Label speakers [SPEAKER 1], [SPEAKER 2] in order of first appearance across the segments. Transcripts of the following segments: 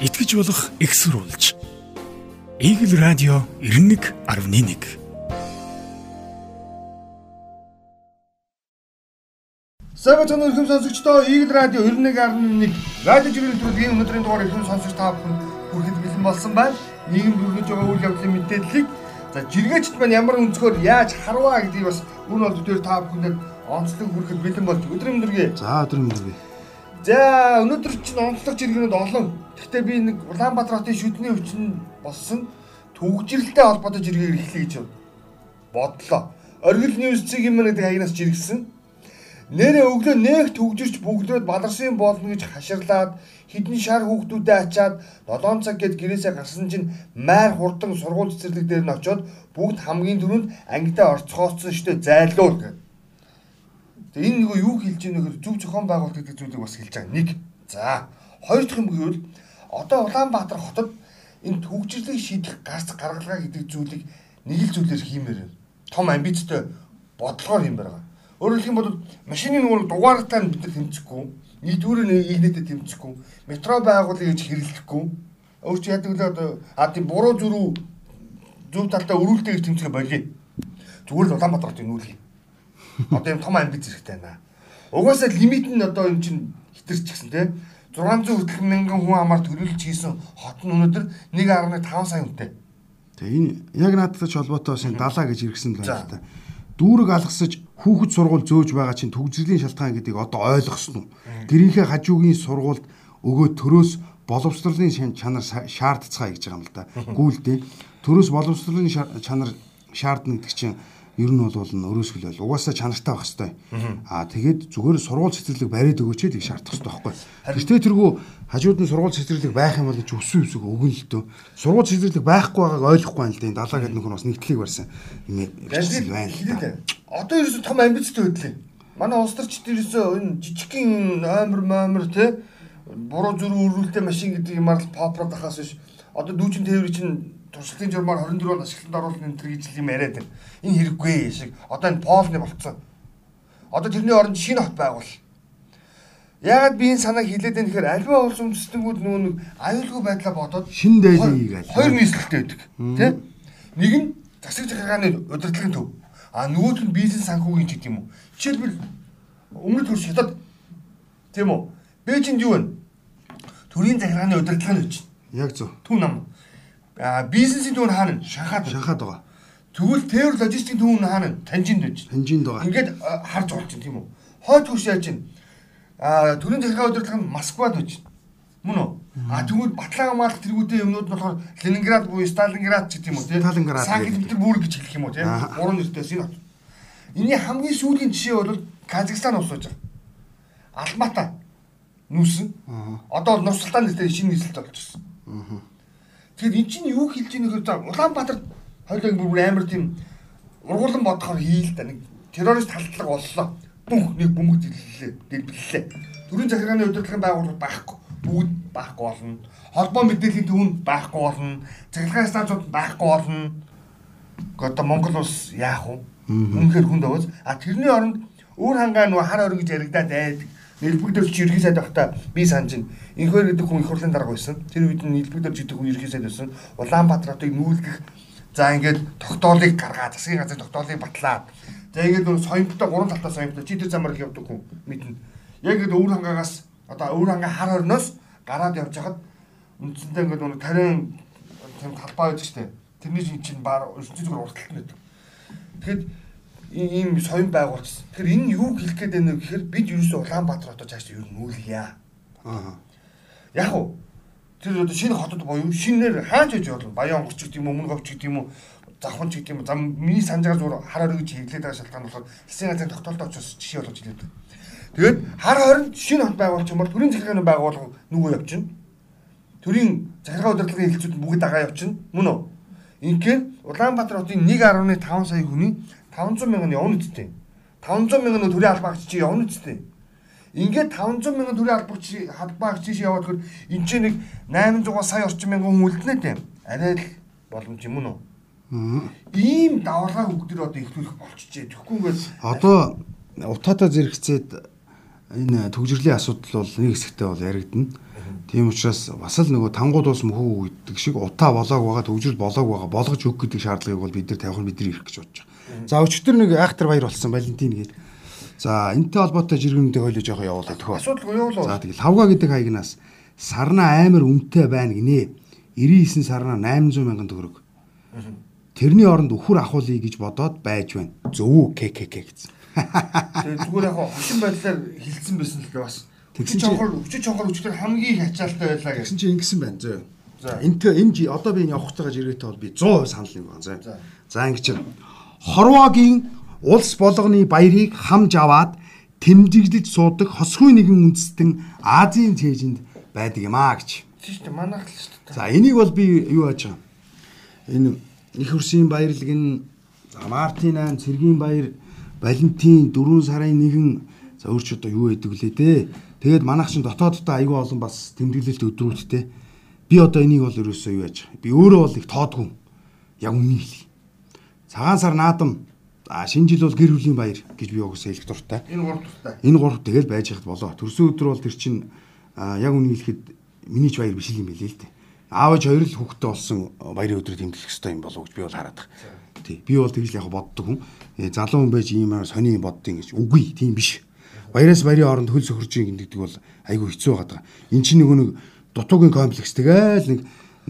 [SPEAKER 1] итгэж болох экссурулж. Игэл радио 91.1
[SPEAKER 2] Сабатон өрхөм сонсогчдоо Игэл радио 91.1 радио жирийн төлөвийн өнөөдрийн дугаар өрхөм сонсогч та бүхэн хүрэхэд бэлэн болсон байна. Нийгэм бүрнэж байгаа үйл явдлын мэдээллийг за жиргээчд маань ямар өнцгөр яаж харваа гэдгийг бас үн бол дээр та бүхэнд онцлог хүрэхэд бэлэн болж өдөр өдргөө.
[SPEAKER 3] За өдөр өдргөө.
[SPEAKER 2] За өнөөдөр чинь онцлог жиргэнүүд олон. Гэхдээ би нэг Улаанбаатар хотын шүдний өвчин болсон төгжрэлтэй холбоотой жиргээр эхлэе гэж бодлоо. Оргил ньюс-ийн юм нэг хаягнаас жиргсэн. Нэрээ өглөө нэг төгжирч бүгдөөд баларсын болно гэж хаширлаад хідэн шар хүүхдүүдэд ачаад 7 цаг гээд гэрээсээ гарсан чинь майр хурдан сургууль цэцэрлэг дээр нь очиод бүгд хамгийн түрүүнд ангидаа орцгооцсон штэ зайлуул гэдэг. Тэгээ энэ нөгөө юу хэлж ийнэ гэхээр зөв зохион байгуулалт гэдэг зүйлийг бас хэлж байгаа. Нэг. За, хоёр дахь юм гэвэл одоо Улаанбаатар хотод энэ төгжрлийг шийдэх гарц гаргалгаа гэдэг зүйлийг нэг л зүйлээр хиймээр байна. Том амбицтай бодлогоор хиймээр байгаа. Өөрөөр хэлэх юм бол машины нөгөө дугаартай нь бид нар тэмцэхгүй, нийтүүрээ нэгнэтэд тэмцэхгүй, метро байгуулъя гэж хэрэглэхгүй. Өөр чи яадаг л одоо а тийм буруу зүрүү зөв талдаа өрүүлдэг гэж тэмцэх болиё. Зүгээр л Улаанбаатар хотын нүүлгий Одоо юм том амбиц хэрэгтэй байна. Угаасаа лимит нь одоо юм чинь хитэрч гисэн те 600 хүртэл мянган хүн амаар төлөвлөж хийсэн хот нь өнөөдөр 1.5 сая хүнтэй.
[SPEAKER 3] Тэгээ энэ яг наадтай ч холбоотой энэ далаа гэж иргсэн л байна та. Дүүрэг алгасаж хүүхэд сургууль зөөж байгаа чинь төгжрлийн шалтгаан гэдгийг одоо ойлгосон уу? Гэрийнхээ хажуугийн сургуульд өгөө төрөөс боловсролын чанар шаардцгаа гэж байгаа юм л да. Гүйлдэ. Төрөөс боловсролын чанар шаардна гэдэг чинь ер нь бол өрөөсгөл бол угаасаа чанартай байх хэвээр. Аа тэгээд зүгээр сургууль цэцэрлэг бариад өгөөч гэдэг шаардах хэвээр байхгүй. Тэртээ тэргүй хажууд нь сургууль цэцэрлэг байх юм бол ч өссөн өсөг өгөн л дөө. Сургууль цэцэрлэг байхгүй байгааг ойлгохгүй байна л дээ. Далаа гэдэг нөхөр бас нэгтлийг барьсан. Юм байна л
[SPEAKER 2] да. Одоо ерөөсө том амбицтай хөдлөө. Манай улс төрчд ерөөсө энэ жижигхэн оймор моомор те буруу зүрх өрүүлтэй машин гэдэг юмар л попрод ахаас биш. Одоо дүүчин тээвэр чинь туршлагын журмаар 24 он ашиглалтанд оруулах энэ төр гэж юм яриад байна. Энэ хэрэггүй шиг. Одоо энэ полны болцсон. Одоо тэрний оронд шинэ хот байгуул. Яагаад би энэ санааг хилээд байна гэхээр альва улс үндэстнүүд нүүн аюулгүй байдлаа бодоод
[SPEAKER 3] шинэ дайлын хийгээл.
[SPEAKER 2] Хоёр нийслэлтэй байдаг. Тэ? Нэг нь засаг захиргааны удирдлагын төв. А нөгөөх нь бизнес санхүүгийн ч гэдэг юм уу. Жишээлбэл өмнөд төрш хятад тийм үү? Бээжинд юу вэ? Төрийн захиргааны удирдлага нь гэж.
[SPEAKER 3] Яг зөв.
[SPEAKER 2] Түн нам бизнесийн түүн хаана
[SPEAKER 3] шанхаад шанхаад байгаа.
[SPEAKER 2] Тэгвэл тээр логистикийн түүн хаана танжинд байж.
[SPEAKER 3] Танжинд байгаа.
[SPEAKER 2] Ингээд харж болж байна тийм үү? Хойд хурш яаж чинь а төрийн захиргаа удирдлага нь Москвад байж. Мөн үү? А тэгвэл Батлан хамгаалалт тэргүүдийн юмнууд нь болохоор Ленинград буюу Сталинград ч тийм үү тийм.
[SPEAKER 3] Сталинград.
[SPEAKER 2] Санкт Петербург гэж хэлэх юм уу тийм. Гурван нэртэйс энэ. Эний хамгийн сүүлийн жишээ бол Казахстан улс байж байгаа. Алмата нүүсэн. Одоо бол Нур Султан нэртэй шинэ нийслэлт болж байна. Аа Тэгэхээр эн чинь юу хэлж ийнэ гэхээр Улаанбаатар хоёулаа бүр амар тийм ургуулсан бодохоор хийл та нэг террорист халдлага боллоо. Бүх нэг бөмбөг дэллээ, дэлбэллээ. Төрийн захиргааны удирдлагын байгууллагууд байхгүй. Бүгд байхгүй болно. Холбоо мэдээллийн төвөнд байхгүй болно. Цахилгаан станцууд байхгүй болно. Одоо Монгол улс яах вэ? Үнэхээр хүнд аваз. А тэрний оронд өөр хангаа нөгөө хар орон гэж яригадаад байдаг Нэлбэгдэрч ерхий сайд байхдаа би санаж байна. Инхөр гэдэг хүн их хурлын дарга байсан. Тэр үед нь нэлбэгдэрч гэдэг хүн ерхий сайд байсан. Улаанбаатар хотыг нүүлгэх за ингээд тогтоолыг гаргаад засгийн газрын тогтоолыг батлаад за ингээд нөр соёмтой гурван талтай соёмтой чи тэр замаар явдаг хүн мэднэ. Яг ингээд өвөр хангаагаас одоо өвөр хангаа хар орноос гараад явж хахад үндсэндээ ингээд нөр тарин талбай байдаг штэ. Тэрний чинь баар ертөнцийн зүгээр урталт нь байдаг. Тэгэхэд ийм соён байгуулсан. Тэгэхээр энэ юу хэлэх гээд байна вэ гэхээр бид ерөөсөө Улаанбаатар хотод цааш юу нүүлгийа. Аа. Яг уу тэр одоо шинэ хотод боيو шинээр хаач гэж болно. Баян онгорч гэдэг юм уу, өмнө говч гэдэг юм уу, завхан ч гэдэг юм уу. Зам миний санаж байгаа зур хар орой гэж хэвлээд байгаа шалтгаан болохоор хэсгийн газрын тогтоолтой очиж жишээ болгож хэлээд. Тэгээд хар хорин шинэ хот байгуулах юм бол төрийн захиргааны байгууллага нөгөө явчихна. Төрийн захиргаа удирдлагын хэлцүүд бүгд дагаа явчихна. Мөн үү? Инхээр Улаанбаатар хотын 1.5 сая хүний 500 мянган явна үсттэй. 500 мянган төрийн албаагч чи явна үсттэй. Ингээд 500 мянган төрийн албаагч албаагч чи яваад хөр энэ ч нэг 800 сая орчим мянган хүн үлднэ тийм. Арай л боломж юм уу? Ийм давлгаа бүгдэр одоо ихлүүлэх болчихжээ. Тэгэхгүй ингээд
[SPEAKER 3] одоо утаатай зэрэгцээд энэ төгжрлийн асуудал бол нэг хэсэгтээ бол яригдана. Тийм учраас бас л нөгөө тангууд ус мөхөө гэдэг шиг утаа болоог байгаа төвжил болоог байгаа болгож өг гэдэг шаардлагыг бол бид нар тавих нь бидний ирэх гэж бодож байгаа. За өчтөр нэг айхтар баяр болсон Валентин гээд. За энэтэй холбоотой жиргэнүүдээ хойлоо жоохоо явуулаад төхөө.
[SPEAKER 2] Асуудалгүй явуулаа.
[SPEAKER 3] За тэгэл хавга гэдэг хаягнаас сарна амар үнэтэй байна гинэ. 99 сарна 800 мянган төгрөг. Тэрний оронд өхөр ахуулъя гэж бодоод байж байна. Зөв ККК гэсэн.
[SPEAKER 2] Тэгээ зүгээр яг хошин байдлаар хилцсэн байсан л бас. Тэгсэн чинь чонхор өчөж чонхор өчтөр хамгийн хачаалтай байлаа
[SPEAKER 3] гэсэн чинь ингэсэн байна зөө. За энтэй энэ одоо би энэ явах гэж ирээтэй бол би 100% санал нэг байна зөө. За ингэ чинь хорвогийн улс болгоны баярыг хамж аваад тэмдэглэж суудаг хосгүй нэгэн үндэстэн Азийн цээжинд байдаг юм аа гэж.
[SPEAKER 2] Тийм шүү дээ манайх л шүү дээ.
[SPEAKER 3] За энийг бол би юу яаж байгаа. Энэ их хөрсийн баярлаг нь Мартин 8 цэргийн баяр Валентин 4 сарын 1 за өөрч одоо юу гэдэг вүлээ дээ. Тэгээд манайх чинь дотооддоо аягүй олон бас тэмдэглэлт өдрүүдтэй. Би одоо энийг бол ерөөсөө юу яаж. Би өөрөө бол их тоодгүй. Яг үнийг хэл. Цагаан сар наадам а шинэ жил бол гэр бүлийн баяр гэж би угсаа хэлэх дуртай.
[SPEAKER 2] Энэ гурав дуртай.
[SPEAKER 3] Энэ гурав тэгэл байж хад болоо. Төрсөн өдөр бол тэр чинь яг үнийг хэлэхэд миний ч баяр биш юм билээ л дээ. Аав ээж хоёр л хүүхдтэй болсон баярын өдрөд тэмдэглэх хэрэгтэй юм болов уу гэж би бол хараад байгаа. Тий. Би бол тэгж л яг боддог хүн. Э, залуу хүн байж ийм сони юм боддیں۔ гэж. Үгүй, тийм биш. Баяраас баярын оронд хөл сөхөрж ийн гэдэг бол айгүй хэцүү байгаа. Эн чинь нөгөө нэг дутуугийн комплекс тэгэл нэг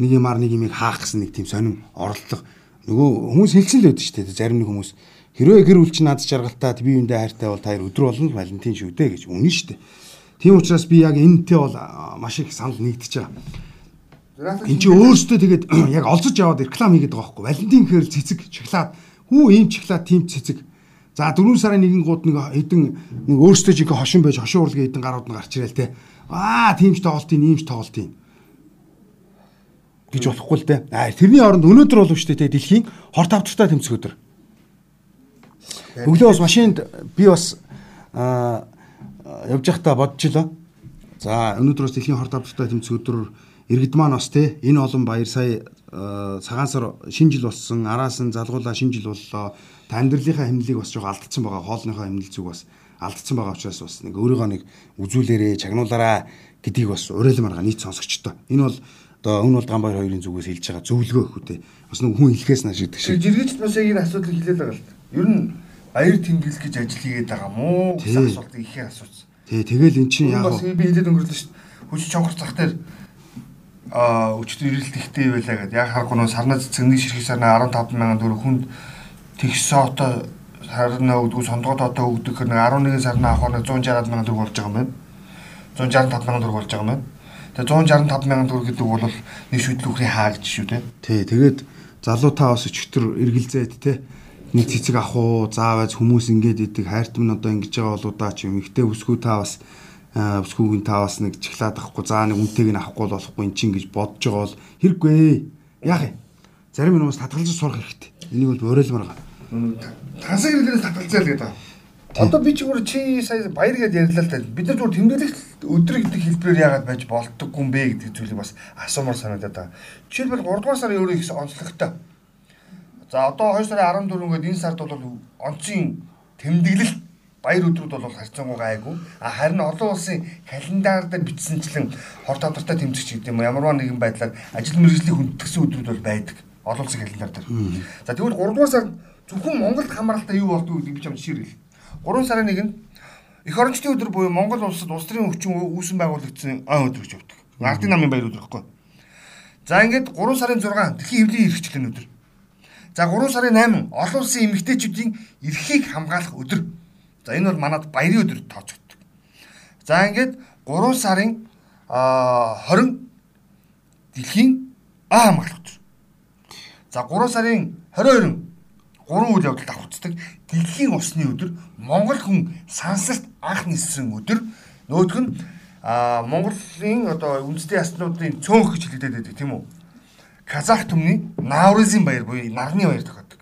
[SPEAKER 3] нэг юмар нэг юмыг хаах гэсэн нэг тийм сонин оролдлого нөгөө хүмүүс хэлсэн л байдаг шүү дээ. Зарим нэг хүмүүс хэрвээ гэр бүл чинь над жаргалтай би юундээ хайртай бол та хоёр өдөр болно Валентин шүү дээ гэж үнэн шүү дээ. Тийм учраас би яг энэтэй бол маш их санал нэгдэж байгаа. Энд чи өөрөөсөө тэгээд яг олзож яваад реклам хийгээд байгаа байхгүй. Валентин гэхээр цэцэг, шоколад. Хүү ийм шоколад, тийм цэцэг. За 4 сарын нэгэн гууд нэг хэдэн нэг өөрөөсөө жинхэнэ хошин байж хошин урлагийн хэдэн гарууд нь гарч ирэл те. Аа тийм ч тоглолтын, ийм ч тоглолтын гэж болохгүй л дээ. Аа тэрний оронд өнөөдөр болов шүү дээ дэлхийн хор тавтартай тэмцэх өдөр. Өглөө бас машинд би бас аа явж байхдаа бодчихлоо. За өнөөдрөөс дэлхийн хор тавтартай тэмцэх өдрөөр иргэд маань бас те энэ олон баяр сая цагаан сар шинэ жил болсон араас нь залгуулаа шинэ жил боллоо тандралынхаа хэмнэлийг бас жоохон алдсан байгаа хоолныхоо хэмнэл зүг бас алдсан байгаа учраас бас нэг өөрийгөө нэг үзүүлээрээ чагнуулаараа гэдгийг бас уриалмаар байгаа нийт сонсогчтой энэ бол одоо өн бол гамбайр хоёрын зүгээс хэлж байгаа зөвлөгөө хөө те бас нэг хүн хэлхээс нааш гэдэг шиг.
[SPEAKER 2] Жиргэжт бас яг энэ асуудлыг хэлээд байгаа л да ер нь баяр тэмдэглэл гэж ажил хийгээд байгаа мó гэсэн асуултыг ихээр асуусан
[SPEAKER 3] тий тэгэл эн чинь яг
[SPEAKER 2] бас би хэлээд өнгөрлөө шүү хүч чонгор зах дээр а өчтөр ирэлт ихтэй байлаа гэдэг. Яг харахгүй нөө сарнаа цэцэгний ширхэг сарнаа 15 мянган төгрөг хүнд тэгсоото сарнаа өгдөг сондгоод одоо өгдөг хэрэг 11 сарнаа авах нь 160 мянган төгрөг болж байгаа юм байна. 165 мянган төгрөг болж байгаа юм байна. Тэгээ 165 мянган төгрөг гэдэг бол нэг шүтлэг үхрийн хаа гэж шүү дээ.
[SPEAKER 3] Тий, тэгээд залуу та бас өчтөр эргэлзээд те нэг цэцэг авах уу заавал хүмүүс ингэж идэг хайрт минь одоо ингэж байгаа болоо даа ч юм ихтэй өсгөө та бас өсгүүгийн та бас нэг чиглаад авахгүй заа нэг үнтэйг нь авахгүй болохгүй эн чинь гэж бодож байгаа бол хэрэггүй. Яах юм? Зарим хүмүүс татгалзаж сурах хэрэгтэй. Энийг бол уриалмаар байгаа.
[SPEAKER 2] Тансаг хэлээс татгалзаа л гэдэг. Одоо би ч зүгээр чи сая баяр гэдээ ярьлаа л та. Бид нар зүгээр тэмдэглэх өдөр гэдэг хэлбэрээр яагаад байж болдоггүй юм бэ гэдэг зүйлийг бас асуумар санагдаад байгаа. Жишээлбэл 3 дугаар сарын өөрөө их онцлогтой. За одоо 2 сарын 14 гээд энэ сард бол онцгийн тэмдэглэлт баяр өдрүүд бол харьцангуй гайгүй. А харин олон улсын календар дээр бичсэнчлэн хор тодортой тэмцэгч гэдэг юм ямарваа нэгэн байдлаар ажил мэргэжлийн хүндэтгсэн өдрүүд бол байдаг. Олон улсын календар дээр. За тэгвэл 3 дугаар сард зөвхөн Монголд хамааралтай юу болдгоо гэдэг би ч юм жишээ хэлээ. 3 сарын нэгэнд эх орончдын өдөр буюу Монгол улсад улс төрийн өвчин үүсэн байгуулагдсан он өдөр гэж өгдөг. Ардын намын баяр өдөр гэхгүй. За ингээд 3 сарын 6 дэлхийн эвлийн эрхчлэн өдөр. За 3 сарын 8 олон улсын эмэгтэйчүүдийн эрхийг хамгаалах өдөр. За энэ бол манад баярын өдөр тооцогддог. За ингээд 3 сарын 20 дэлхийн А хамгаалах өдөр. За 3 сарын 22 3 үйл явдалд давхцдаг дэлхийн усны өдөр Монгол хүн сансарт анх нисэн өдөр нөгөөх нь Монголын одоо үндэсний яснуудын цөөнх гэж хэлдэг байдаг тийм үү? Казах түмний Наурызын баяр буюу нарны баяр тохиодог.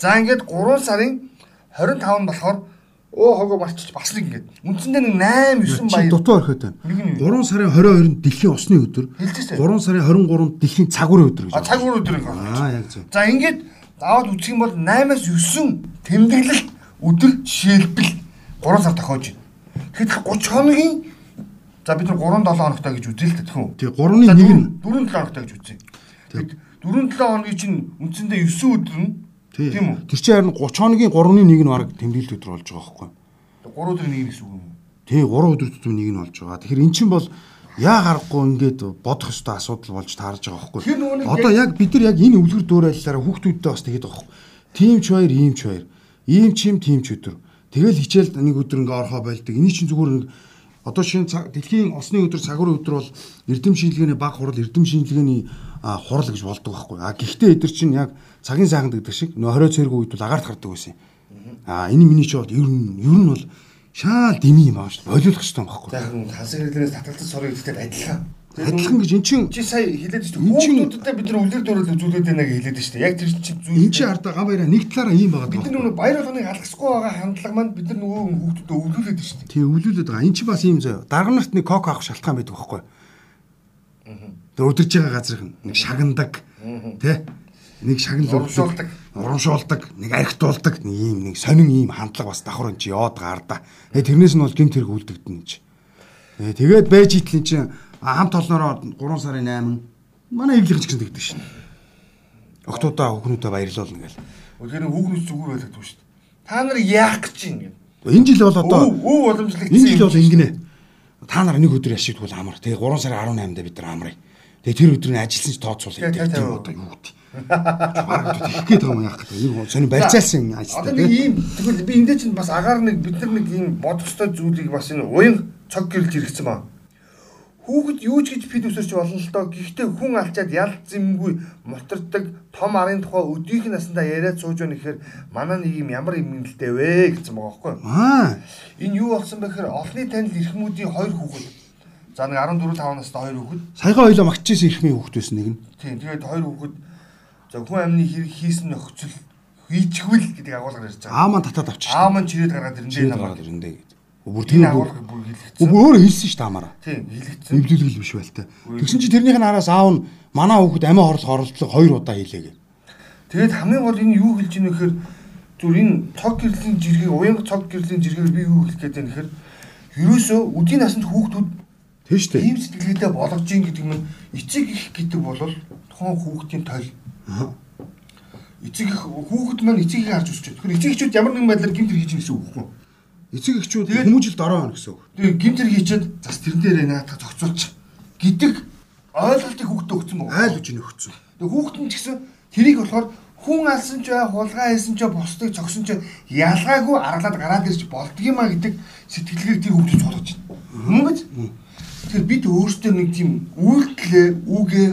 [SPEAKER 2] За ингээд 3 сарын 25 нь болохоор өө хогоо марчиж бас нэг ингээд үндсэндээ нэг 8 9 баяр
[SPEAKER 3] дутуу орхиод байна. 3 сарын 22-нд дэлхийн усны өдөр. 3 сарын 23-нд дэлхийн цагуурын өдөр гэж.
[SPEAKER 2] А цагуурын өдөр.
[SPEAKER 3] Аа яг зөв.
[SPEAKER 2] За ингээд заавал үсэх юм бол 8-аас 9 тэмдэглэл өдөр жишээлбэл 3 сар тохиож байна. Тэгэхэд 30 хоногийн За бид нар 3 7 хоногтой гэж үзье л тэтгэн үү.
[SPEAKER 3] Тий 3-ны 1 нь
[SPEAKER 2] 4 7 хоногтой гэж үзье. Бид 4 7 хоногийн чинь үндсэндээ 9 өдөр нь тийм үү?
[SPEAKER 3] Тэр чинь харин 30 хоногийн 3-ны 1 нь баг тэмдэглэл өдөр болж байгаа байхгүй юу?
[SPEAKER 2] 3 өдрийн 1 гэсэн үг юм уу?
[SPEAKER 3] Тий 3 өдөр төдөө 1 нь болж байгаа. Тэгэхээр эн чинь бол яа гарахгүй ингээд бодох ёстой асуудал болж таарж байгаа байхгүй? Одоо яг бид нар яг энэ өвлгөр дуурайллаараа хүүхдүүдтэй бас тэгээд байгаа байхгүй? Тим ч хоёр, ийм ч хоёр. Ийм ч юм, тим ч өдөр. Тэгэл хичээл нэг өдөр ингээ орхоо байлдаг. Эний чинь зүгээр нэг одоо шинэ дэлхийн осны өдөр цагур өдөр бол эрдэм шинжилгээний баг хурал эрдэм шинжилгээний хурал гэж болдог байхгүй. А гэхдээ эдгээр чинь яг цагийн сайханд гэдэг шиг нөө 20 цэрэг үед бол агаарт гардаг байсан. А энэ миний ч бол ер нь ер нь бол шаал дими юм аа шүү. Болиулах хэрэгтэй байхгүй.
[SPEAKER 2] За хансан хэрэглээс татгалзаж сорыг гэдэгт адилхан.
[SPEAKER 3] Адилхан гэж эн чинь
[SPEAKER 2] чи сая хэлээд шүү. Хүүхдүүдэд бид нар үлгэр дөрөөл үзүүлээд байна гэж хэлээд шүү. Яг тэр чинь
[SPEAKER 3] зүйл. Эн чинь ардаа гам баяраа нэг талаараа ийм байгаа.
[SPEAKER 2] Бид нар нөгөө баяр болгоныг алгасахгүй байгаа хандлага маань бид нар нөгөө хүүхдүүдэд өвлүүлээд шүү.
[SPEAKER 3] Тий өвлүүлээд байгаа. Эн чинь бас ийм зөө. Дарга нарт нэг кок авах шалтгаан байдаг байхгүй. Тэр өдөрж байгаа газрын нэг шагнадаг. Тэ? Нэг шагнал
[SPEAKER 2] урамшуулдаг.
[SPEAKER 3] Урамшуулдаг, нэг архитуулдаг, нэг ийм нэг сонин ийм хандлага бас давхар энэ чи яваад гаарда. Тэгээ тэрнээс нь бол гинт хэрэг үлдэгдэн чи. Тэгээд байж итлэн чинь хамт толноороо 3 сарын 8 манай эвлийнхэн ч гэсэн тэгдэг шин. Октоудаа хүүхнүүдэд баярлуулна гээл.
[SPEAKER 2] Тэр хүүхнүүд зүгээр байлагдав шүү дээ. Та нар яах гэж юм гээ.
[SPEAKER 3] Энэ жил бол одоо
[SPEAKER 2] өв уламжлагдсан.
[SPEAKER 3] Энэ жил бол ингэнэ. Та нар нэг өдөр яшигдвал амар. Тэгээ 3 сарын 18-нд бид нар амрыг. Тэгээ тэр өдрийн ажилласан ч тооцоолъё.
[SPEAKER 2] Тэгээ
[SPEAKER 3] одоо юу гэдэг. Бараг их гээд байгаа юм яах гэдэг. Энэ сони барьцаалсан ажил.
[SPEAKER 2] Одоо нэг ийм тэгвэл би эндээ чинь бас агаар нэг бид нар нэг ийм бодох ёстой зүйлийг бас энэ уян цог гэрэлж иргэсэн баа Хүүхэд юу ч гэж фид өсөрч болно л доо. Гэхдээ хүн алчаад ял зэмгүй мултардаг том арын тухай өдийнх насандаа яриад сууж байна гэхээр манай нэг юм ямар юм нэлтэй вэ гэсэн байгаа байхгүй юу?
[SPEAKER 3] Аа.
[SPEAKER 2] Энэ юу болсон бэ гэхээр олонний танил эрхмүүдийн хоёр хүүхэд. За нэг 14 5 настай хоёр хүүхэд.
[SPEAKER 3] Саяхан хоёлоо магтчихсэн эрхмийн хүүхэд байсан нэг нь.
[SPEAKER 2] Тийм. Тэгээд хоёр хүүхэд за хүн амны хэрэг хийсэн нөхцөл хийчихвэл гэдэг агуулгаар ярьж байгаа.
[SPEAKER 3] Аа маань татаад авчихсан.
[SPEAKER 2] Аа маань чирээд гаргаад ирэндээ
[SPEAKER 3] намайг ирэндээ
[SPEAKER 2] Бүр тийм агуулгыг бүр хэлэгдсэн.
[SPEAKER 3] Өөрөө хэлсэн шүү дээ хамаараа.
[SPEAKER 2] Тийм, хэлэгдсэн.
[SPEAKER 3] Эвлүүлгэл биш байлтай. Тэгсэн чи тэрнийх нь араас аав нь манай хүүхэд амиа хорлох оролдлого хоёр удаа хийлээ гэ.
[SPEAKER 2] Тэгээд хамгийн гол энэ юу хэлж ийнө гэхээр зүр энэ цог гэрлийн жиргэг уянга цог гэрлийн жиргэг би юу хэлэх гээд байна гэхээр ерөөсөө үдийн насанд хүүхдүүд
[SPEAKER 3] тийм шүү дээ.
[SPEAKER 2] Ийм сэтгэлгээтэй болгож ийн гэдэг нь эцэг их гэдэг бол тухайн хүүхдийн тойл. Эцэг их хүүхэд маань эцэгийг харж өсч байгаа. Тэгэхээр эцэг эхчүүд ямар нэгэн байдлаар гэмтэр хийж гэсэн үг юу?
[SPEAKER 3] эцэг эхчүүд хүмүүжил дороо байна гэсэн үг.
[SPEAKER 2] Тэгээ гинтер хийчихэд зас тэрэн дээрээ наатах зохицуулчих гэдэг ойлголтыг хүүхдэд өгсөн баг.
[SPEAKER 3] Айл үжиг өгсөн.
[SPEAKER 2] Тэгээ хүүхд нь ч гэсэн тэрийг болохоор хүн алсан ч бай, хулгай хийсэн ч бусдыг зогсон ч ялгаагүй аргалаад гараад ирж болдгиймаа гэдэг сэтгэлгээг тэр хүүхдэд цолгож байна. Мөн биз? Тэгэхээр бид өөрсдөө нэг тийм үйлдэлээ, үгээ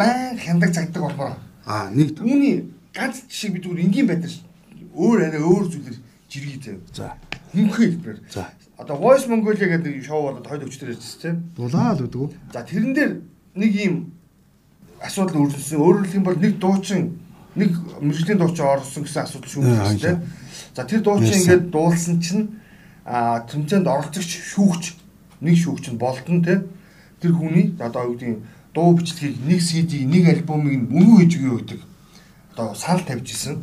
[SPEAKER 2] байн хяндаг цагдаг болмоор.
[SPEAKER 3] Аа, нэг
[SPEAKER 2] үүний ганц жишээ бид зүгээр энгийн байдлаар өөр арай өөр зүйлэр жиргий заяа.
[SPEAKER 3] За
[SPEAKER 2] хинхээ хэлбэр.
[SPEAKER 3] За.
[SPEAKER 2] Одоо Voice Mongolia гэдэг шоу болоод хойд өвчтөр ярьжсэн тийм.
[SPEAKER 3] Дулаа л үдгүү.
[SPEAKER 2] За тэрэн дээр нэг юм асуудал үүссэн. Өөрөөр хэлэх юм бол нэг дуучин нэг мэрэгжлийн дуучин орсон гэсэн асуудал шүүмжсэн тийм. За тэр дуучин ингээд дуулсан чинь а тэмцээнд оролцогч шүүгч нэг шүүгч нь болдон тийм. Тэр хүний одоо юу гэдэг дуу бичлэгийг нэг CD нэг альбомыг мөнгө хийж өгөө гэдэг одоо санал тавьж исэн.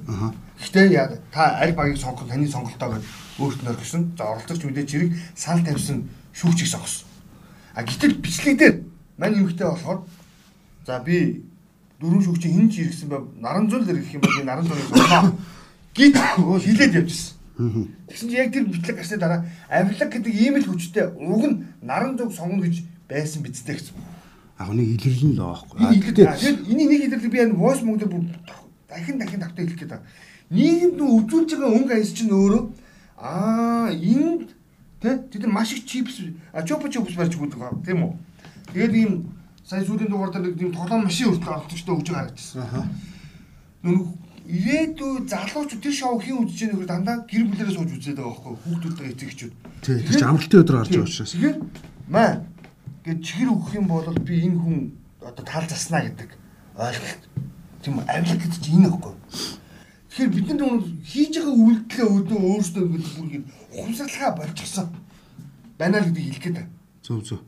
[SPEAKER 2] Гэхдээ яг та аль багийг сонгох таны сонголтоо гэдэг өөрт нь орхисон. За оролцогч мэдээж хэрэг санал тавьсан шүүгчийг сонгосон. А гэтэл бичлэг дээр мань эмхтэй болохоор за би дөрөв шүүгчийн хин ч иргсэн бай наран зул ирэх юм бол би наран зулыг сонгоо. Гит хилээд явжсэн. Тэгсэн чинь яг тэр бичлэг гарсны дараа авилга гэдэг ийм л хүчтэй уг нь наран зүг сонгоно гэж байсан бидтэй гэсэн.
[SPEAKER 3] Аа нэг илэрлэн л байгаа байхгүй.
[SPEAKER 2] А тэгэхээр энийг нэг илэрлэг би энэ voice mode бүр дахин дахин давтаа хэлэх гээд байгаа. Нийгэмд өвжүүлж байгаа өнгө аяс чинь өөрөө Аа энд тэ тэд нар маш их чипс а чопо чопс барьж өгдөг аа тийм үү. Тэгээд ийм сая сүүлийн дугаар дээр нэг тийм тоглоом машин өртөө олдчихтой өгж байгаа гэсэн. Аа. Нүг ирээдүй залуучууд тэр шоу хийн үзэж байгаа нөхөр дандаа гэр бүлээрээ сууж үзээд байгаа байхгүй хүүхдүүдтэй эцэгчүүд.
[SPEAKER 3] Тийм тэр чинь амралтын өдөр гарч байгаа учраас.
[SPEAKER 2] Тэгэхээр маа гээд чихэр өгөх юм бол би энэ хүн одоо таал заснаа гэдэг ойлголт. Тийм авилга гэдэг чинь энэ байхгүй. Тэгэхээр бид нар хийж байгаа үйлдэлээ өөдөө өөрсдөө ингээд бүр ингэ ухамсарлахаа болчихсон. Байна л гэдгийг хэлэх гээд.
[SPEAKER 3] Зөв зөв.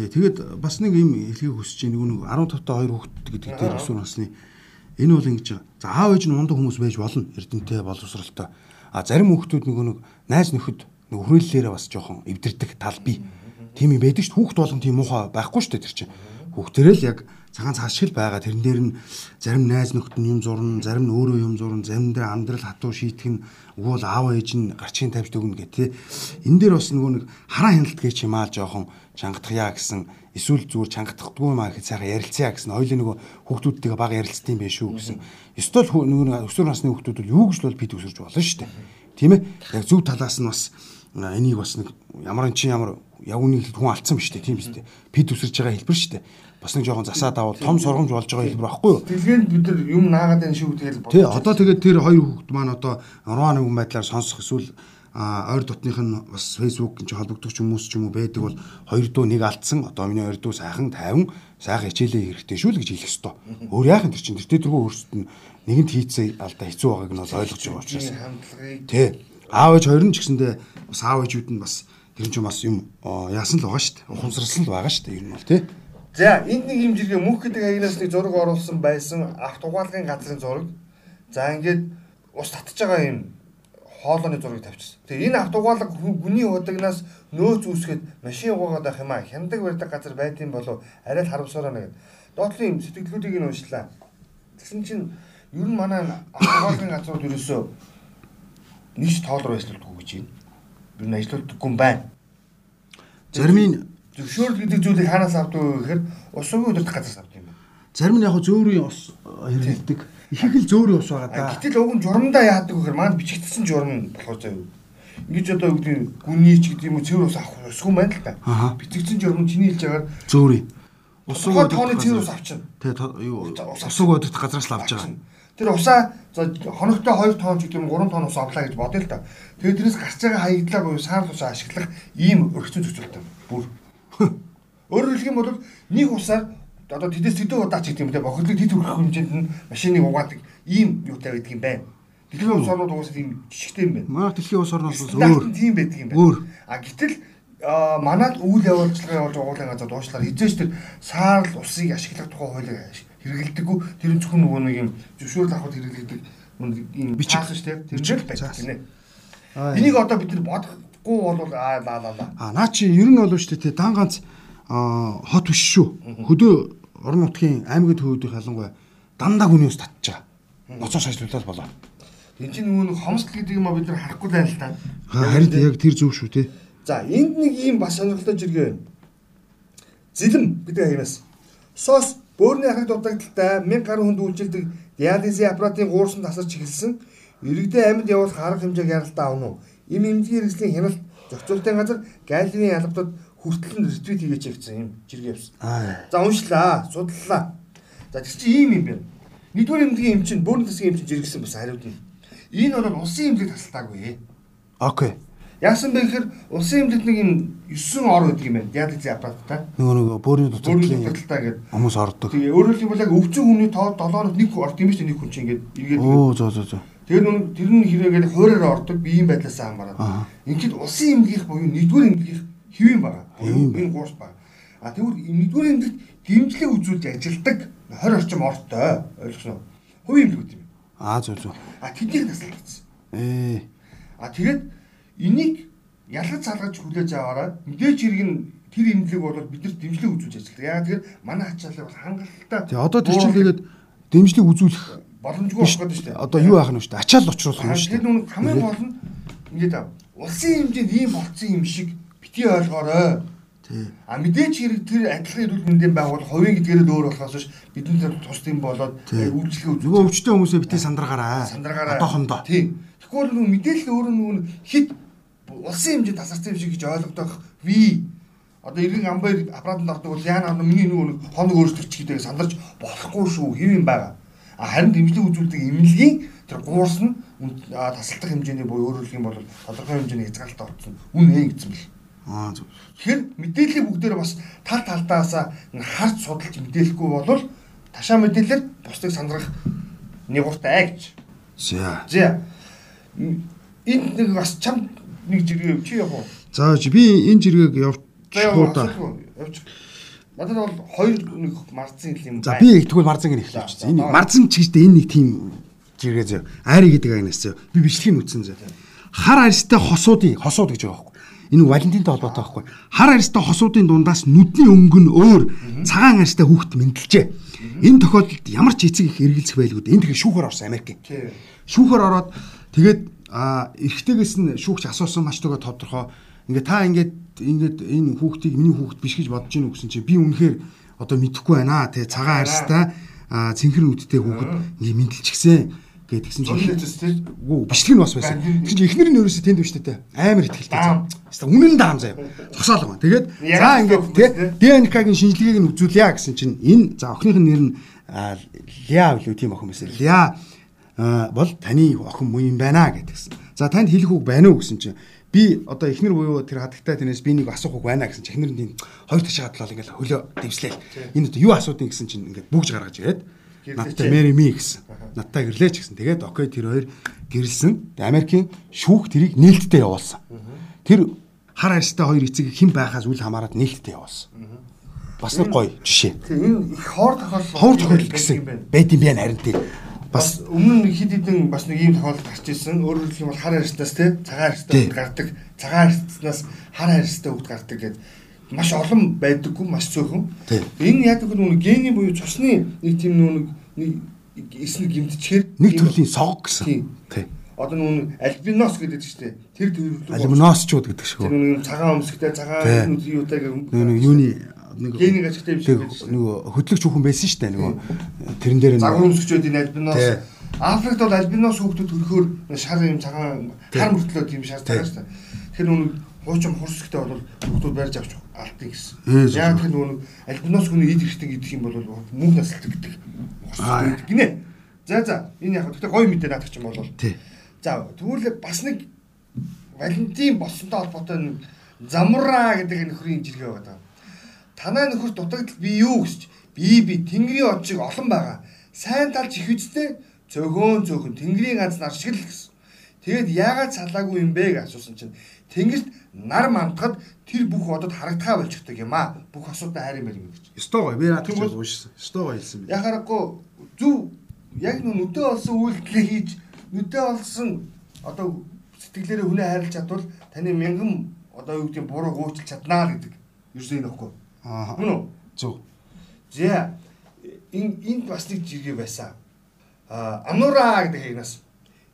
[SPEAKER 3] Тэгээ тэгээд бас нэг юм хэлхийг хүсэж байна. Нэг 15 та 2 хүүхэд гэдэг дээр өсвөр насны энэ бол ингэж за аав ээж нь мундаг хүмүүс байж болно. Эрдэнэтэй боловсралтай. А зарим хүүхдүүд нөгөө нэг найз нөхөд нэг хүрээллээрээ бас жоохон эвдэрдэг тал бий. Тийм юм байдаг шүү. Хүүхд болгон тийм муухай байхгүй шүү тэр чинь. Хүүхдэрээ л яг цагаан цаас шиг байгаа. Тэрэн дээр нь зарим найз нөхд нь юм зурна, зарим нь өөрөө юм зурна, зарим дээр амьдрал хатуу шийтгэх нь өгөөл аав ээж нь гарчийн тавьж өгнө гэх тээ. Энэ дээр бас нөгөө нэг хараа хяналтгээ чимаал жоохон чангадахъя гэсэн эсвэл зүгээр чангадахгүй маа гэхэд сайхан ярилцъя гэсэн хоёлын нөгөө хүүхдүүдтэйгээ бага ярилцсан юм байх шүү гэсэн. Эсвэл нөгөө өсвөр насны хүүхдүүд бол юу гэж бол бид өсөрж болно шүү дээ. Тийм ээ. Яг зөв талаас нь бас энийг бас нэг ямар эн чинь ямар явгны хүн алдсан биш үү тийм биз дээ. Пид өсөрж байгаа хэлбэр дээ бас нэг жоохон засаад авал том сургамж болж байгаа хэлбэр байхгүй юу?
[SPEAKER 2] Дэлгэнд бид нар юм наагаад байна шүү тэгэл
[SPEAKER 3] бодож. Тий, одоо тэгээд тэр хоёр хүүхэд маань одоо Руаны хүн байдлаар сонсох эсвэл а ойр дотных нь бас фэйсбүүк гэж холбогдох хүмүүс ч юм уу байдаг бол хоёр дуу нэг алдсан одоо миний хоёр дуу сайхан тайван сайхан хичээлээ хэрэгтэй шүү л гэж хэлэх ёстой. Өөр яах юм тэр чинь тэр тэргүй өөрсдөд нь нэгэнд хийцээ алдаа хэцүү байгааг нь ойлгож байгаа учраас. Тий. Аав ээж хоёр нь ч гэсэндээ бас аав ээжүүд нь бас тэр чинь бас юм яасан л байгаа шүү дээ. Ухамсарлсан л байгаа шүү дээ. Ер нь бол тий.
[SPEAKER 2] За энд нэг юм жиргээ мөнх гэдэг агнаас нэг зураг оруулсан байсан авто угаалгын газрын зураг. За ингээд ус татж байгаа юм хоолойны зургийг тавьчихсан. Тэгээ энэ авто угаалга хүний удагнаас нөөц үүсгээд машин угаагаад байх юм а. Хяндаг барьдаг газар байдсан болов арай л харамсараа нэг. Доотлын юм сэтгэлгүүдийг нь уншлаа. Тэгсэн чинь ер нь манай авто угаалгын газрууд ерөөсөө нийт тоол руу ажилладаг гэж байна. Ер нь ажиллагдаггүй юм байна.
[SPEAKER 3] Зарим нь
[SPEAKER 2] зөвшөөрөл гэдэг зүйлийг хаанаас авдаг вэ гэхээр ус угийн удирдах газраас авдаг юм байна.
[SPEAKER 3] Зарим нь яг зөөрийн ус хэрэглэдэг. Их л зөөрийн ус байгаа да.
[SPEAKER 2] Гэтэл уг нь журамдаа яадаг вэ гэхээр маань бичигдсэн журам болохоор заяа. Ингэж одоо үгдийн гүний ч гэдэг юм уу цэвэр ус авах усгүй байна л да. Бичигдсэн журам чиний хэлж байгаа
[SPEAKER 3] зөөрийн.
[SPEAKER 2] Ус угийн тооны цэвэр ус авчихна.
[SPEAKER 3] Тэгээ юу ус угийн удирдах газраас л авч байгаа.
[SPEAKER 2] Тэр усаа за хоногтой 2 тонн ч гэдэг юм 3 тонн ус авлаа гэж бодъё л да. Тэгээд тэрнээс гарч байгаа хаягдлаа буюу саарл усаа ашиглах ийм өргөцөн зөвцөлтэй. Бүр Өөрөөр хэлэх юм бол нэг усаар одоо тэдэс тэдэн удаа ч гэдэг юм те бохирлыг тэд хүрэх хэмжээнд нь машиныг угаадаг ийм юутай байдаг юм байна. Дэлхийн улс орнууд угаасаа тийм жижигтэй юм байна.
[SPEAKER 3] Манай дэлхийн улс орнууд бол өөр
[SPEAKER 2] тийм байдаг юм байна. А гэтэл манад үйл явуулчлагын явуулж байгууллагын газар дуушлаар хизээч тэр саарл усыг ашиглах тухай хуулийг хэрэгэлдэггүй тэр зөвхөн нөгөө нэг юм зөвшөөрөл авахд хэрэглэдэг ийм бичиг шүү дээ. Тэр жил байдаг тийм ээ. Энийг одоо бид нар бодох Гүү бол аа лаа лаа.
[SPEAKER 3] А наа чи ер нь бол шүү дээ дан ганц хот биш шүү. Хөдөө орон нутгийн аймгийн төвүүдийн халангуй дандаа хүний ус татчих. Ноцоос ажиллуулаад болоо.
[SPEAKER 2] Энд чинь нөгөө хомсдол гэдэг юм а бид нар харахгүй байна л та.
[SPEAKER 3] Харин яг тэр зөв шүү те.
[SPEAKER 2] За энд нэг ийм бас сонирхолтой жиргээ байна. Зилэм гэдэг агнаас. Сос бөөрийн ахыг дутагдaltaй 1000 гаруй хүнд үйлчилдэг диализын аппаратын гуурсан тасарч эхэлсэн. Иргэдээ амьд явуулах арга хэмжээг яралтаа авна уу? Им эмнэлгийн хэрэгслийн хяналт зохицуулалтын газар Галилеийн албадад хүртэл нь ретвит хийгээч гэсэн юм жиргээ явсан. За уншлаа, судлалаа. За тэр чинь ийм юм байна. Нэгдүгээр эмнэлгийн эм чинь бөөрийн засгийн эм чинь жиргэсэн бас хариуд юм. Энэ бол улсын эмнэлэг тасалтаагүй.
[SPEAKER 3] Окей.
[SPEAKER 2] Яасан бэ гэхээр улсын эмнэлэгт нэг юм 9 ор гэдэг юм байна. Диализын аппараттай.
[SPEAKER 3] Нөгөө нөгөө бөөрийн
[SPEAKER 2] дутагдлаа гэдэг
[SPEAKER 3] хүмүүс ордог.
[SPEAKER 2] Тэгээ өөрөөр хэлбэл яг өвчин хүний тоо 7-нд нэг орд юм биш нэг хүн чинь ингээд
[SPEAKER 3] эргээд. Оо зөө зөө зөө.
[SPEAKER 2] Тэр нүн тэр нь хэрэгэл хуураар ордог биеийн байдлаасаа хамаарат. Ингээд улсын эмнэлгийнх буюу нэгдүгээр эмнэлгийнх хэвэн байгаа. Энэ гуурс байгаа. А тэгвэл нэгдүгээр эмнэлэгт дэмжлэг үзүүлж ажилдаг 20 орчим ортой ойлгосноо. Хувийн эмнэлгүүд юм.
[SPEAKER 3] Аа зөв зөв.
[SPEAKER 2] А тэднийг таслагдсан.
[SPEAKER 3] Ээ.
[SPEAKER 2] А тэгээд энийг ялгаж салгаж хүлээж аваараа мэдээж хэрэг нь тэр эмнэлэг бол биднэрт дэмжлэг үзүүлж ажилладаг. Яагаад тэгэхээр манай ачаалал бол хангалттай.
[SPEAKER 3] Тэгээ одоо тэр чинь тэгээд дэмжлэг үзүүлэх
[SPEAKER 2] боломжгүй болох гэдэг шүү дээ.
[SPEAKER 3] Одоо юу яах нь шүү дээ? Ачаал учруулах юм шүү
[SPEAKER 2] дээ. Тэр нүн хамгийн гол нь ингээд улсын хэмжээнд ийм болцсон юм шиг бити ойлгоорой. А мэдээч хэрэг тэр адилхан эрүүл мэндийн байгуул хувийн гэдгээрээ өөр болохоос биш бидний тус юм болоод үйлчлэгээ
[SPEAKER 3] нөгөө өвчтөн хүмүүсээ бити сандрагаараа.
[SPEAKER 2] Сандрагаараа.
[SPEAKER 3] Одоохондоо.
[SPEAKER 2] Тий. Тэгвэл нөгөө мэдээлэл өөрөө нөгөө хит улсын хэмжээнд тасарсан юм шиг гэж ойлгодох ви одоо иргэн амбай аппаратанд ордог бол яана миний нөгөө хоног өөрчлөгч гэдэг сандарч болохгүй шүү хэв юм байгаа. Харин дэмжлэг үзүүлдэг эмнэлгийн тэр гуурс нь тасалдах хэмжээний буюу өөрөөр хэлэх юм бол тодорхой хэмжээний хязгаарлалт орсон. Үн ээ гэсэн бэл.
[SPEAKER 3] Аа зөв.
[SPEAKER 2] Тэгэхээр мэдээллийн бүгдээр бас тал талдаасаа харж судалж мэдээлэхгүй бол ташаа мэдээлэлээр бусдыг сандрах нэгуртай гэж.
[SPEAKER 3] За.
[SPEAKER 2] За. Энд нэг бас чам нэг жиргээ чи явах уу?
[SPEAKER 3] За би энэ жиргээг явуулах
[SPEAKER 2] та. Явчих. Надад бол хоёр нэг марцын хэл юм
[SPEAKER 3] байна. За би тэгвэл марцангийн эхлэв чи. Энэ марцан ч гэжтэй энэ нэг тийм жиргээ зөө. Айри гэдэг агнаас зөө. Би бичлэгийг үтсэн зөө. Хар арьстай хосуудын хосууд гэж байгаа байхгүй. Энэ Валентинтай холбоотой байхгүй. Хар арьстай хосуудын дундаас нүдний өнгө нь өөр, цагаан арьстай хүүхэд мэдлжээ. Энэ тохиолдолд ямар ч эцэг их эргэлзэх байлгүй. Энд тэгэхээр шүүхөр орсон Америк. Шүүхөр ороод тэгээд а эрэгтэйгээс нь шүүгч асуусан маш төгөө тодорхой. Ингээ та ингээд ингээд энэ хүүхдийг миний хүүхд биш гэж бодож гинүү гэсэн чинь би үнэхээр одоо мэдэхгүй байна те цагаан арьстай цэнхэр нүдтэй хүүхэд ингээ мэдлчихсэн гээд тэгсэн чинь үгүй бичлэг нь бас байсан. Тэгсэн чинь эхнэр нь ерөөсөө тэнд биш тэ амар ихтгэлтэй. Хаста үнэн даам заяа. Зогсоолгоо. Тэгээд за ингээд тэ ДНК-гийн шинжилгээг нь үзүүлье гэсэн чинь энэ за охиных нь нэр нь Ля билүү тийм охин байсан. Ля бол таны охин муу юм байна гэдгсэн. За танд хэлэх үг байна уу гэсэн чинь би одоо эхнэр буюу тэр хадагтай тэрнээс би нэг асуух үг байна гэсэн чинь эхнэр нь хоёр ташаа хадлал ингээл хөлөө дэвслээл. Энэ одоо юу асуудыг гэсэн чинь ингээд бүгж гаргаж ирээд Надтай Мэри Ми гэсэн. Надтай гэрлээч гэсэн. Тэгээд окей тэр хоёр гэрэлсэн. Америкийн шүүх тэрийг нээлттэй явуулсан. Тэр хар арьстай хоёр эцэг хэн байхаас үл хамааран нээлттэй явуулсан. Бас нэг гоё жишээ.
[SPEAKER 2] Тийм энэ их хоор тохиолдол
[SPEAKER 3] хоор тохиолдол гэсэн байд юм байна харин тийм.
[SPEAKER 2] Бас өмнө нь хэд хэдэн бас нэг ийм тохиолдол гарч ирсэн. Өөрөөр хэлбэл хар арьстаас тийм цагаан арьстай үг гардаг. Цагаан арьснаас хар арьстай үг гардаг гэдэг маш олон байдаггүй маш цөөхөн. Энэ яг нэг нүг гений буюу цусны нэг тийм нүг нэг эсрэг гимтчихээр
[SPEAKER 3] нэг төрлийн сог гэсэн.
[SPEAKER 2] Тий. Одоо нүг альбинос гэдэг чинь тий. Тэр төрөл
[SPEAKER 3] альбиносчууд гэдэг шиг.
[SPEAKER 2] Тэр нүг цагаан өмсгтэй цагаан юутай
[SPEAKER 3] нэг юуны
[SPEAKER 2] нэг гений ажигтай юм шиг
[SPEAKER 3] нөгөө хөдлөгч хүүхэн байсан шүү дээ нөгөө тэрэн дээр
[SPEAKER 2] загвар өмсгчүүдийн альбинос Африкт бол альбинос хүүхдүүд төрөхөөр шар юм цагаан хар мөртлөө тийм шар цагаан шүү дээ. Тэгэхээр нүг хуучин хурсгтэй бол хүүхдүүд барьж авч алдсан гэсэн. Яг тэр нөгөө альбинос хүний ид ихтэй гэдэг юм бол мөнх насалт гэдэг. Гинэ. За за энэ яг гэхдээ гоё мэдээ наадах юм бол. За тэгвэл бас нэг Валентин болсонтой холбоотой нэг замура гэдэг нөхрийн жиргээ байгаа. Танай нөхөр дутагдал би юу гэсч би би тэнгэрийн од шиг олон байгаа. Сайн талч их үстэй цөөхөн цөөхөн тэнгэрийн ганц нар шиг л гэсэн. Тэгэд яагаад цалаагүй юм бэ гэж асуусан чинь тэнгэрт нар мантахад тэр бүх одод харагдхаа болчихдаг юм аа. Бүх асуудал байр юм гэж.
[SPEAKER 3] Өстой гоё. Би наадах гэж уушсан. Өстой гоё хэлсэн
[SPEAKER 2] би. Яхаарахгүй зөв яг нүдэ олсон үйлдэлээ хийж нүдэ олсон одоо сэтгэлээрээ хүнээ хайрлаж чадвал таны мянган одоо юу гэдэг буруу гуйчилж чаднаа гэдэг. Ерөөсөө энэ ихгүй.
[SPEAKER 3] Аа. Мөн үү? Зөв.
[SPEAKER 2] За энд бас нэг жиргээ байсан. Аа амнуура гэдэг хийнаас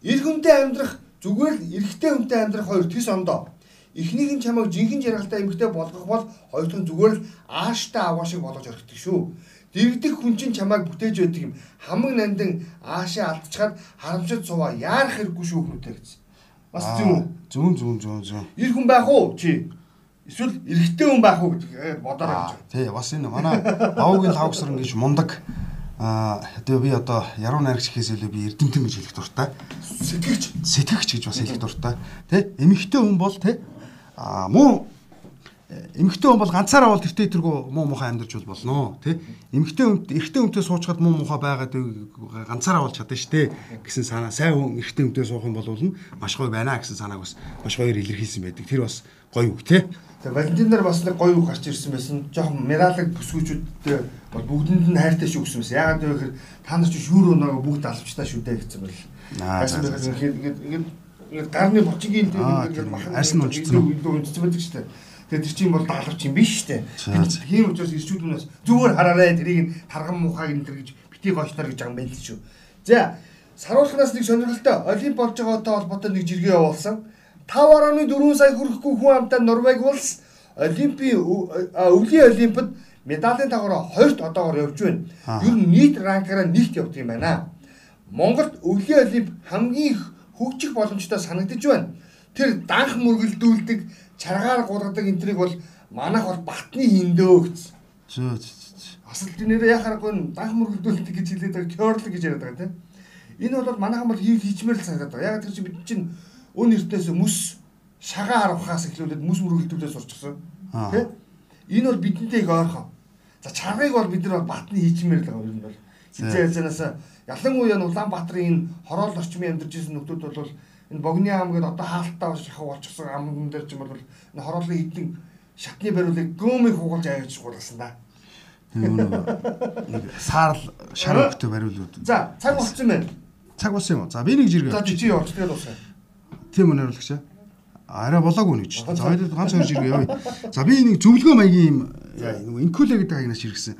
[SPEAKER 2] эр хүнтэй амьдрах зүгээр л эрэгтэй хүнтэй амьдрах хоёр тис ондоо Эхнийг нь чамайг жинхэнэ жаргалтай эмэгтэй болгох бол хоёр дахь нь зүгээр л ааштай аваа шиг болгож орхидог шүү. Дэрэгдэх хүн чинь чамайг бүтээж байдаг юм. Хамаг нандин аашаа алдчихад харамсаж суваа яарах хэрэггүй шүү хүмүүстээ гэсэн. Бас зүүн.
[SPEAKER 3] Зүүн зүүн зүүн зүүн.
[SPEAKER 2] Ир хүн байх уу чи? Эсвэл эрэгтэй хүн байх уу гэж бодороо гэж.
[SPEAKER 3] Тий, бас энэ манай авгийн лавгсар ингэж мундаг. Аа тэгээ би одоо яруу найрагч гэхээс илүү би эрдэмтэн гэж хэлэх дуртай.
[SPEAKER 2] Сэтгэгч,
[SPEAKER 3] сэтгэгч гэж бас хэлэх дуртай. Тэ эмэгтэй хүн бол тэ а муу. Эмэгтэй хүн бол ганцаараа бол тэртээ тэргүй муу мухаа амьдарч бол болно тий эмэгтэй хүн эрэгтэй хүнтэй суучгаад муу мухаа байгаад ганцаараа бол чадна штэ гэсэн санаа. Сайн хүн эрэгтэй хүнтэй суух юм бол маш гоё байна гэсэн санааг бас маш гоёор илэрхийлсэн байдаг. Тэр бас гоё үг тий
[SPEAKER 2] Тэгээ Валентин дээр бас нэг гоё үг гарч ирсэн байсан. Жохон медалыг бүсгүүчүүдтэй бол бүгдэнд нь хайртай шүү гэсэн байсан. Яагаад гэвэл та нар ч шүүрөө нөгөө бүгд алавчтаа шүү дээ гэсэн байл. Аа. Ингээд ингээд ингээд гарны бочгийн дээр ингээд махан
[SPEAKER 3] нь уу?
[SPEAKER 2] Илүү унжсан байдаг шүү дээ. Тэгээд тэр чинь бол даалгавч юм биш шүү дээ. Тийм учраас ирчүүднээс зүгээр хараарай тэрийг тарган мухаг энэ төр гэж бити гоочлоор гэж байгаа юм байна л шүү. За саруулхнаас нэг сонирхолтой олимп болж байгаатай холбоотой нэг жиргээ явуулсан. 5.4 сая хүрэхгүй хүн амтай Норвеги улс олимпийн өвлийн олимпиад медалийн дагавраа хоёрт одоогоор явж байна. Ер нь нийт ранкаараа нэгт явдаг юм байна. Монголд өвлийн олимп хамгийн их хөгжих боломжтой санагдаж байна. Тэр данх мөргөлдүүлдэг, чаргаар гургадаг энтрийг бол манайх бол батны хиндөө гэсэн.
[SPEAKER 3] Зөө зөө.
[SPEAKER 2] Асал нэрээ яхаарахгүй данх мөргөлдүүлдэг гэж хэлээд байгаа, кёрлог гэж яриад байгаа тийм. Энэ бол манайхан бол хийх хийчмээр л санагдаад байгаа. Яг тэр чинь бид чинь өн эртнээс мөс шагаа харавхаас эхлүүлээд мөс мөргөлдүүлээ сурчсан. Тийм. Энэ бол бидэнтэй их ойрхон. За чаргыг бол бид нар батны хийчмээр л байгаа юм бол. Хизээ хязгаанаас ялангуяа Улаанбаатарын энэ хороол орчмын амьдарч ирсэн нөхдүүд бол энэ богны ам гэдэг одоо хаалттай шахав болчихсон амн дээр ч юм бол энэ хороолын эдэн шатны бариулыг гөөмийг хугалж аяаж гурласан да.
[SPEAKER 3] Нэг саарл шар өгтөй бариулууд.
[SPEAKER 2] За цаг болсон байна.
[SPEAKER 3] Цаг болсон юм уу? За би нэг жиргээ.
[SPEAKER 2] За чи явж тэгээд дуусгая.
[SPEAKER 3] Тийм үү хариулагч. арай болоогүй нэг ч. За хоёул ганц хоёр жиргээ явъя. За би нэг зөвлөгөө маягийн юм нэг инкуле гэдэг агнаас ширгэсэн.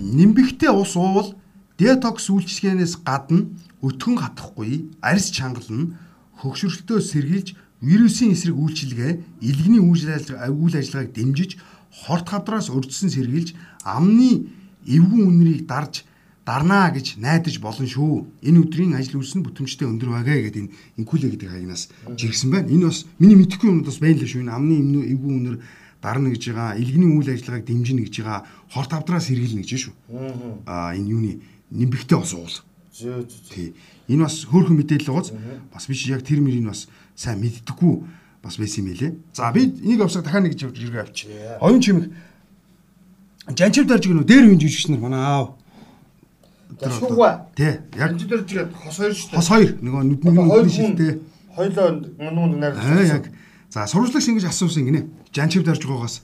[SPEAKER 3] Нимбэгтэй ус уувал детокс үйлчлэгээнээс гадна өтгөн хатахгүй, арьс чангална, хөгшөрөлтөө сэргийлж вирусын эсрэг үйлчилгээ, илгэний үйл ажиллагааг дэмжиж, хорт хавдраас өрдсөн сэргийлж, амны эвгэн үнэрийг дарж дарнаа гэж найдаж болно шүү. Энэ өдрийн ажил үйлс нь бүтэмжтэй өндөр байгаа гэдэг энэ инкуле гэдэг хаягнаас жиргсэн байна. Энэ бас миний мэдэхгүй юмуд бас байна л шүү. Энэ амны эвгэн үнэр дарна гэж байгаа, илгэний үйл ажиллагааг дэмжинэ гэж байгаа, хорт хавдраас сэргийлнэ гэж шүү. Аа энэ юуны нимбэгтэй бас уул. Тий. Энэ бас хөөрхөн мэдээлэл байгааз бас би чи яг тэр мөрийг бас сайн мэддэггүй бас байсан юм билэ. За би энийг авсаг дахиад нэг жиргээ авчи. Оюун чимэг жанчив дарж гэнэ дээр үн жижигч нар манай аав.
[SPEAKER 2] Шуугаа.
[SPEAKER 3] Тий. Яг
[SPEAKER 2] жанчив дарж гээд хос хоёр шүү дээ.
[SPEAKER 3] Хос хоёр нөгөө нүдний нүдний шилтэй.
[SPEAKER 2] Хоёлоо мунд найр.
[SPEAKER 3] Аа яг. За сурвалжлагч ингэж асуусан гинэ. Жанчив дарж байгаагаас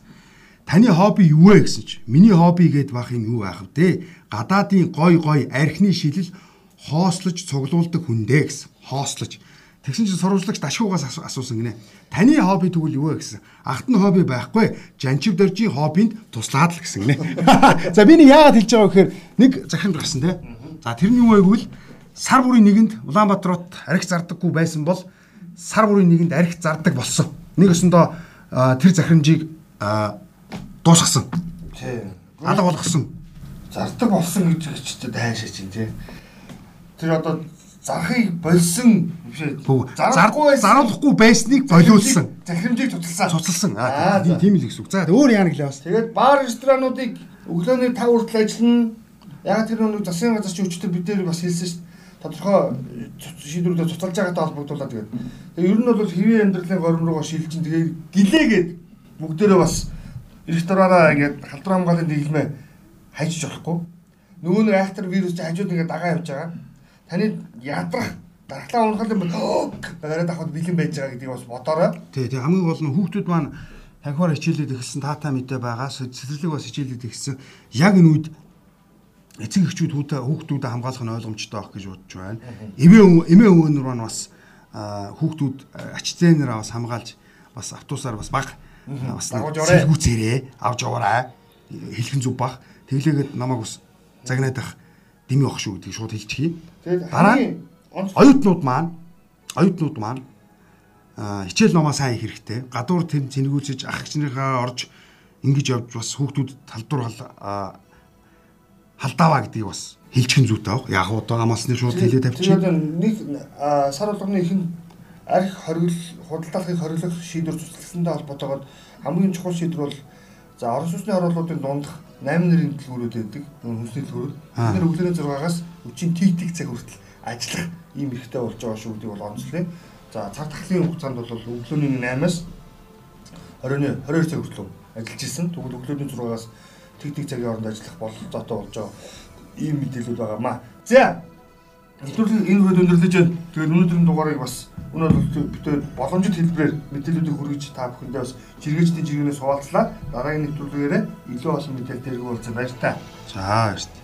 [SPEAKER 3] таны хобби юу вэ гэсэн чи. Миний хобби гэд бах юм юу байх вэ? Гадаадын гой гой архины шилэл хоослож цуглуулдаг хүндээ гэсэн. Хоослож. Тэгсэн чинь сурвалжлагч дашуугаас асуусан гинэ. Таны хобби тэгвэл юу вэ гэсэн. Ахт нь хобби байхгүй. Жанчив дөржийн хоббинд туслаад л гэсэн гинэ. За би нэг яагаад хэлж байгаа гэхээр нэг захирамж гарсан те. За тэр нь юу вэ гэвэл сар бүрийн нэгэнд Улаанбаатарт арх зардаггүй байсан бол сар бүрийн нэгэнд арх зардаг болсон. Нэг өсөндөө тэр захирамжийг дуусгасан.
[SPEAKER 2] Тий.
[SPEAKER 3] Алга болгосон.
[SPEAKER 2] Зардаг болсон гэж хэлчихтэй дайшаа чинь тий. Тэр одоо зарахыг болсон
[SPEAKER 3] заруулахгүй байсныг болиулсан.
[SPEAKER 2] Захирамжийг цуцалсан.
[SPEAKER 3] Цуцалсан. Аа тийм л гэсэн үг. За өөр яа нэг л бас.
[SPEAKER 2] Тэгээд бар ресторануудыг өглөөний 5 хүртэл ажиллана. Яг тэр нэг засгийн газар чи өчтөр бид нэр бас хэлсэн шүү дээ. Тодорхой шийдвэрүүдээ цуцалж байгаатай холбогдуулаад тэгээд. Тэгээд ер нь бол хэвийн амьдралын горим руугаа шилжин тэгээд гэлээгээд бүгдээрээ бас рестораараа ингээд халдвар хамгааллын дэглэмээ хайчиж болохгүй. Нөгөө нэг айхтар вирус чи хажууд ингээд дагаа явж байгаа таны ядрах дархлаа унахад юм гараад авахд бэлэн байж байгаа гэдгийг бас бодоорой.
[SPEAKER 3] Тий, тий хамгийн гол нь хүүхдүүд маань танхимаар хичээлээд эхэлсэн таатай мэдээ байгаа. Цэцэрлэг бас хичээлээд эхэлсэн. Яг энэ үед эцэг эхчүүд хүүтэ хүүхдүүдэд хамгаалах нь ойлгомжтой байх гэж бодож байна. Эмээ эмээ өвөнөр маань бас хүүхдүүд ач зээнээр бас хамгаалж бас автобусаар бас баг бас сэргүүцээрээ авч яваарай. Хэлхэн зүг баг. Тэглээгээд намайг бас загнаад ах дими ах шүү гэдгийг шууд хэлчихье. Тэгээд дараа нь оюутнууд маань оюутнууд маань хичээл номоо сайн их хэрэгтэй. Гадуур тэм цэнгүүцэж ах гчнийхаа орж ингэж явж бас хүүхдүүд талдуур халдааваа гэдгийг бас хэлчихэн зүйтэй баг. Яг одоо амалсны шууд хэлээ тавьчих.
[SPEAKER 2] Тэгээд нэг сар болгоны ихэнд арх хоригл худалдаалахыг хориглох шийдвэр цуцлагдсантай холбоотойгоор хамгийн чухал шийдвэр бол за орон сууцны оруулалтын дундах 8 нарын дэлгүүрүүд байдаг. Хүнсний дэлгүүрүүд. Бид нэр өглөөний 6-аас өчийн тик тик цаг хүртэл ажиллах ийм ихтэй болж байгаа шүү гэдгийг бол онцлоо. За цаг тахлын хугацаанд бол өглөөний 8-аас 20-ны 22 цаг хүртэл ажиллаж исэн. Тэгвэл өглөөний 6-аас тик тик цагийн хооронд ажиллах бололцоотой болж байгаа ийм мэдээлэл байгаа маа. За нэвтрүүлэг энэ хүрээд өндөрлөж байна. Тэгээд өнөөдрийн дугаарыг бас өнөө бол битээ боломжит хэлбэрээр мэдээллүүдийг хүргэж та бүхэндээ бас жиргээчдийн жиргэнээс хуваалцлаа. Дараагийн нэвтрүүлгээрээ илүү олон мэдээлэл дээргүй болсон баяр та.
[SPEAKER 3] За баяр та.